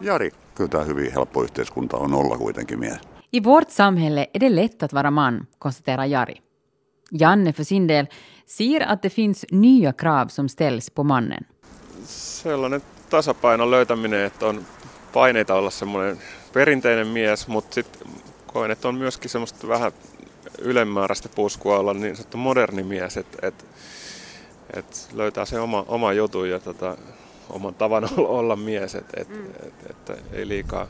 Jari, kyllä tämä hyvin helppo yhteiskunta on olla kuitenkin mies. I vårt samhälle är det lätt att vara man, konstaterar Jari. Janne för sin del ser att det finns nya krav som ställs på mannen. Sellainen tasapainon löytäminen, että on paineita olla semmoinen perinteinen mies, mutta sitten koen, että on myöskin semmoista vähän ylemmääräistä puskua olla niin sanottu moderni mies, että et, et löytää se oma, oma jutu ja tota, oman tavan olla mies, että et, mm. et, et, et, ei liikaa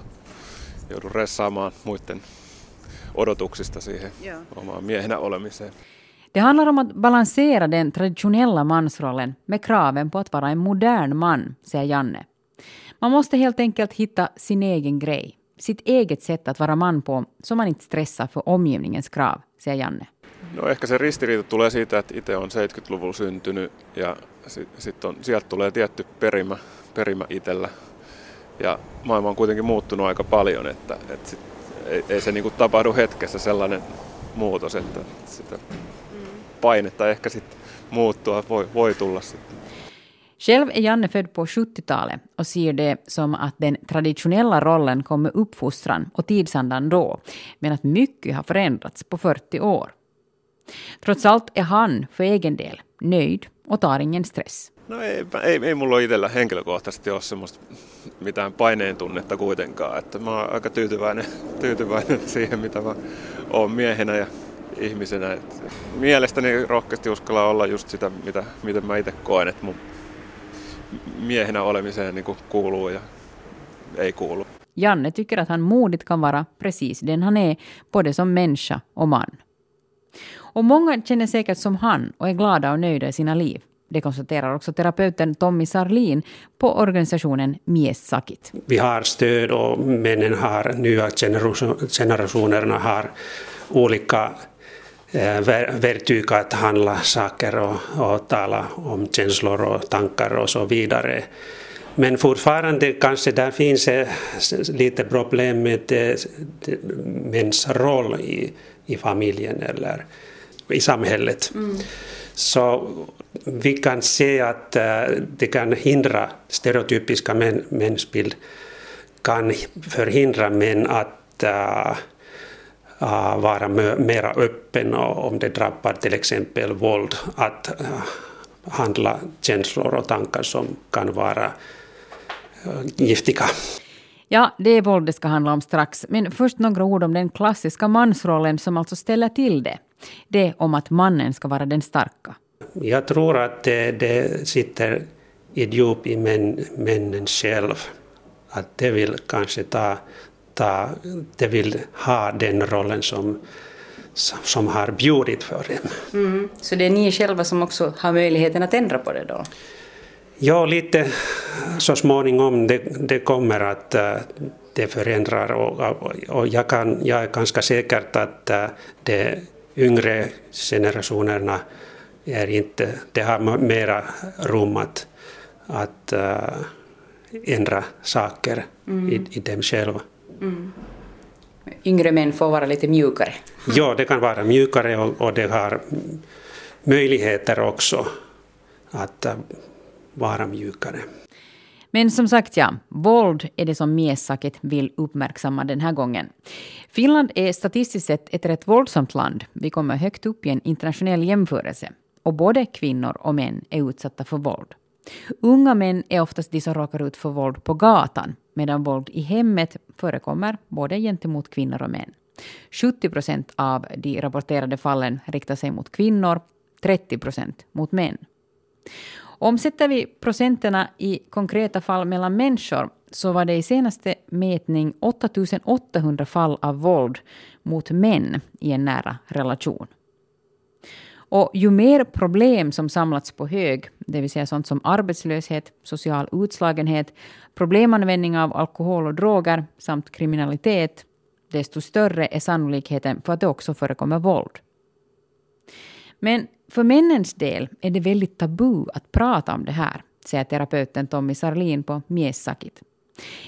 joudu ressaamaan muiden odotuksista siihen Joo. omaan miehenä olemiseen. Det handlar om att balansera den traditionella mansrollen med kraven på att vara en modern man, säger Janne. Man måste helt enkelt hitta sin egen grej, sitt eget sätt att vara man på, så man inte stressar för omgivningens krav, säger Janne. No ehkä se ristiriita tulee siitä, että itse on 70-luvulla syntynyt ja sit, sit on, sieltä tulee tietty perimä, perimä itsellä. Ja maailma on kuitenkin muuttunut aika paljon, että, että sit, ei, ei se niinku tapahdu hetkessä sellainen muutos, että sitä painetta ehkä sitten muuttua voi, voi tulla sitten. Själv är Janne född på 70-talet och ser det som att den traditionella rollen kom med uppfostran och tidsandan då, men att mycket har förändrats på 40 år. Trots allt är han för egen del nöjd och tar ingen stress. No ei, ei, ei mulla itsellä henkilökohtaisesti ole semmoista mitään paineen tunnetta kuitenkaan. Että mä oon aika tyytyväinen, tyytyväinen siihen, mitä mä oon miehenä ja ihmisenä. Et mielestäni rohkeasti uskalla olla just sitä, mitä, miten mä itse koen, että mun miehenä olemiseen niin kuin kuuluu ja ei kuulu. Janne tycker att han modigt kan vara precis den han är, både som människa och man. Och många känner säkert som han och är glada och nöjda i sina liv. Det konstaterar också terapeuten Tommy Sarlin på organisationen Miessakit. Vi har stöd och männen har, nya generationerna har olika eh, verktyg att handla saker och, och tala om känslor och tankar och så vidare. Men fortfarande kanske där finns eh, lite problem med eh, mäns roll i, i familjen eller i samhället. Mm. Så vi kan se att äh, det kan hindra stereotypiska män, mänsbild kan förhindra män att uh, uh, vara mera öppen och om det drabbar till exempel våld att uh, handla känslor och tankar som kan vara uh, giftiga. Ja, det är våld det ska handla om strax. Men först några ord om den klassiska mansrollen som alltså ställer till det. Det om att mannen ska vara den starka. Jag tror att det, det sitter i djup i män, männen själv. Att det vill kanske ta ta, de vill ha den rollen som, som har bjudit för dem. Mm. Så det är ni själva som också har möjligheten att ändra på det då? Ja, lite så småningom det, det kommer att uh, det förändrar och, och, jag, kan, jag är ganska säker att uh, de yngre generationerna är inte, det har mera rum att, att uh, ändra saker mm. i, i dem själva. Mm. Yngre män får vara lite mjukare. Ja, det kan vara mjukare och, och det har möjligheter också att äh, vara mjukare. Men som sagt, ja, våld är det som Miessaket vill uppmärksamma den här gången. Finland är statistiskt sett ett rätt våldsamt land. Vi kommer högt upp i en internationell jämförelse. Och både kvinnor och män är utsatta för våld. Unga män är oftast de som råkar ut för våld på gatan, medan våld i hemmet förekommer både gentemot kvinnor och män. 70 procent av de rapporterade fallen riktar sig mot kvinnor, 30 procent mot män. Omsätter vi procenterna i konkreta fall mellan människor så var det i senaste mätning 8800 fall av våld mot män i en nära relation. Och ju mer problem som samlats på hög, det vill säga sånt som arbetslöshet, social utslagenhet, problemanvändning av alkohol och droger samt kriminalitet, desto större är sannolikheten för att det också förekommer våld. Men för männens del är det väldigt tabu att prata om det här, säger terapeuten Tommy Sarlin på Miessakit.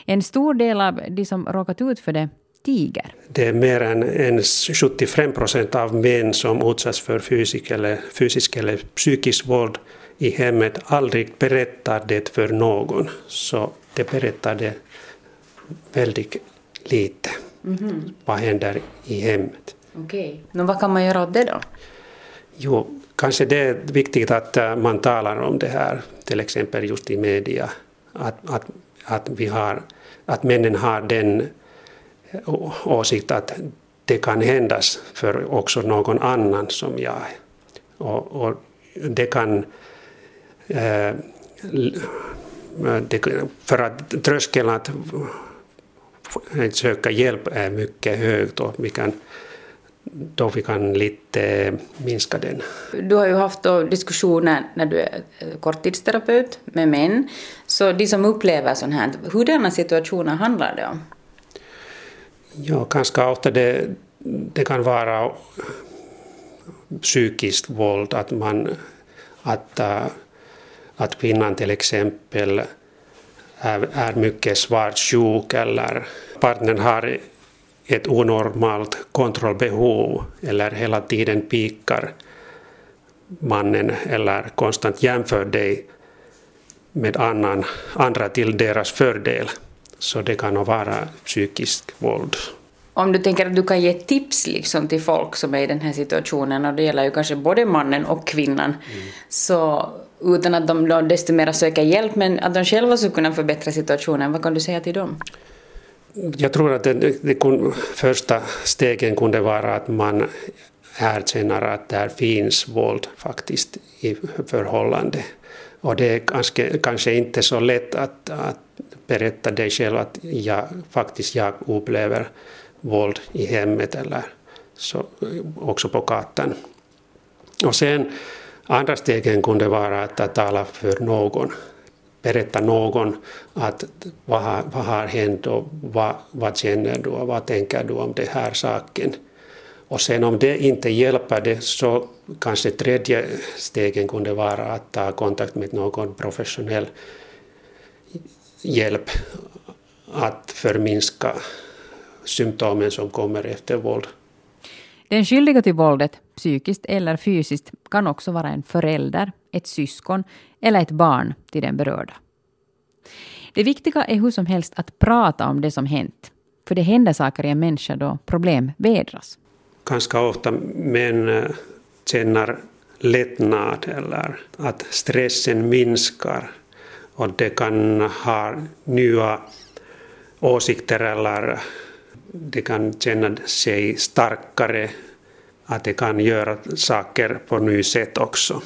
En stor del av de som råkat ut för det tiger. Det är mer än, än 75 procent av män som utsatts för fysisk eller, fysisk eller psykisk våld i hemmet aldrig berättar det för någon. Så det berättar det väldigt lite. Mm-hmm. Vad händer i hemmet? Okej. Okay. vad kan man göra åt det då? Jo, kanske det är viktigt att eh, man talar om det här, till exempel just i media. Att, att, att, vi har, att männen har den eh, åsikt att det kan hända för också någon annan som jag. Och, och det kan eh, för att tröskeln att söka hjälp är mycket hög då vi kan, då vi kan lite minska den. Du har ju haft diskussioner när du är korttidsterapeut med män. Så de som upplever sånt här, hurdana situationer handlar det om? Ja, ganska ofta det, det kan vara psykiskt våld, att, man, att, äh, att kvinnan till exempel är, är mycket svårt sjuk eller partnern har ett onormalt kontrollbehov eller hela tiden pikar mannen eller konstant jämför dig med annan, andra till deras fördel. Så det kan vara psykiskt våld. Om du tänker att du kan ge tips liksom till folk som är i den här situationen, och det gäller ju kanske både mannen och kvinnan, mm. så utan att de då desto mer söker hjälp, men att de själva skulle kunna förbättra situationen, vad kan du säga till dem? Jag tror att det, det kun, första stegen kunde vara att man erkänner att där finns våld faktiskt i förhållande. Och det är kanske, kanske inte så lätt att, att berätta dig själv att jag faktiskt jag upplever våld i hemmet eller så, också på gatan. Och sen andra stegen kunde vara att tala för någon, berätta någon att vad har, vad har hänt och vad, vad känner du och vad tänker du om den här saken. Och sen om det inte hjälper det så kanske tredje stegen kunde vara att ta kontakt med någon professionell hjälp att förminska symptomen som kommer efter våld. Den skyldiga till våldet, psykiskt eller fysiskt, kan också vara en förälder, ett syskon eller ett barn till den berörda. Det viktiga är hur som helst att prata om det som hänt. För det händer saker i en människa då problem vädras. Ganska ofta män eh, känner lättnad eller att stressen minskar. Och det kan ha nya åsikter eller de kan känna sig starkare, att de kan göra saker på nytt sätt också.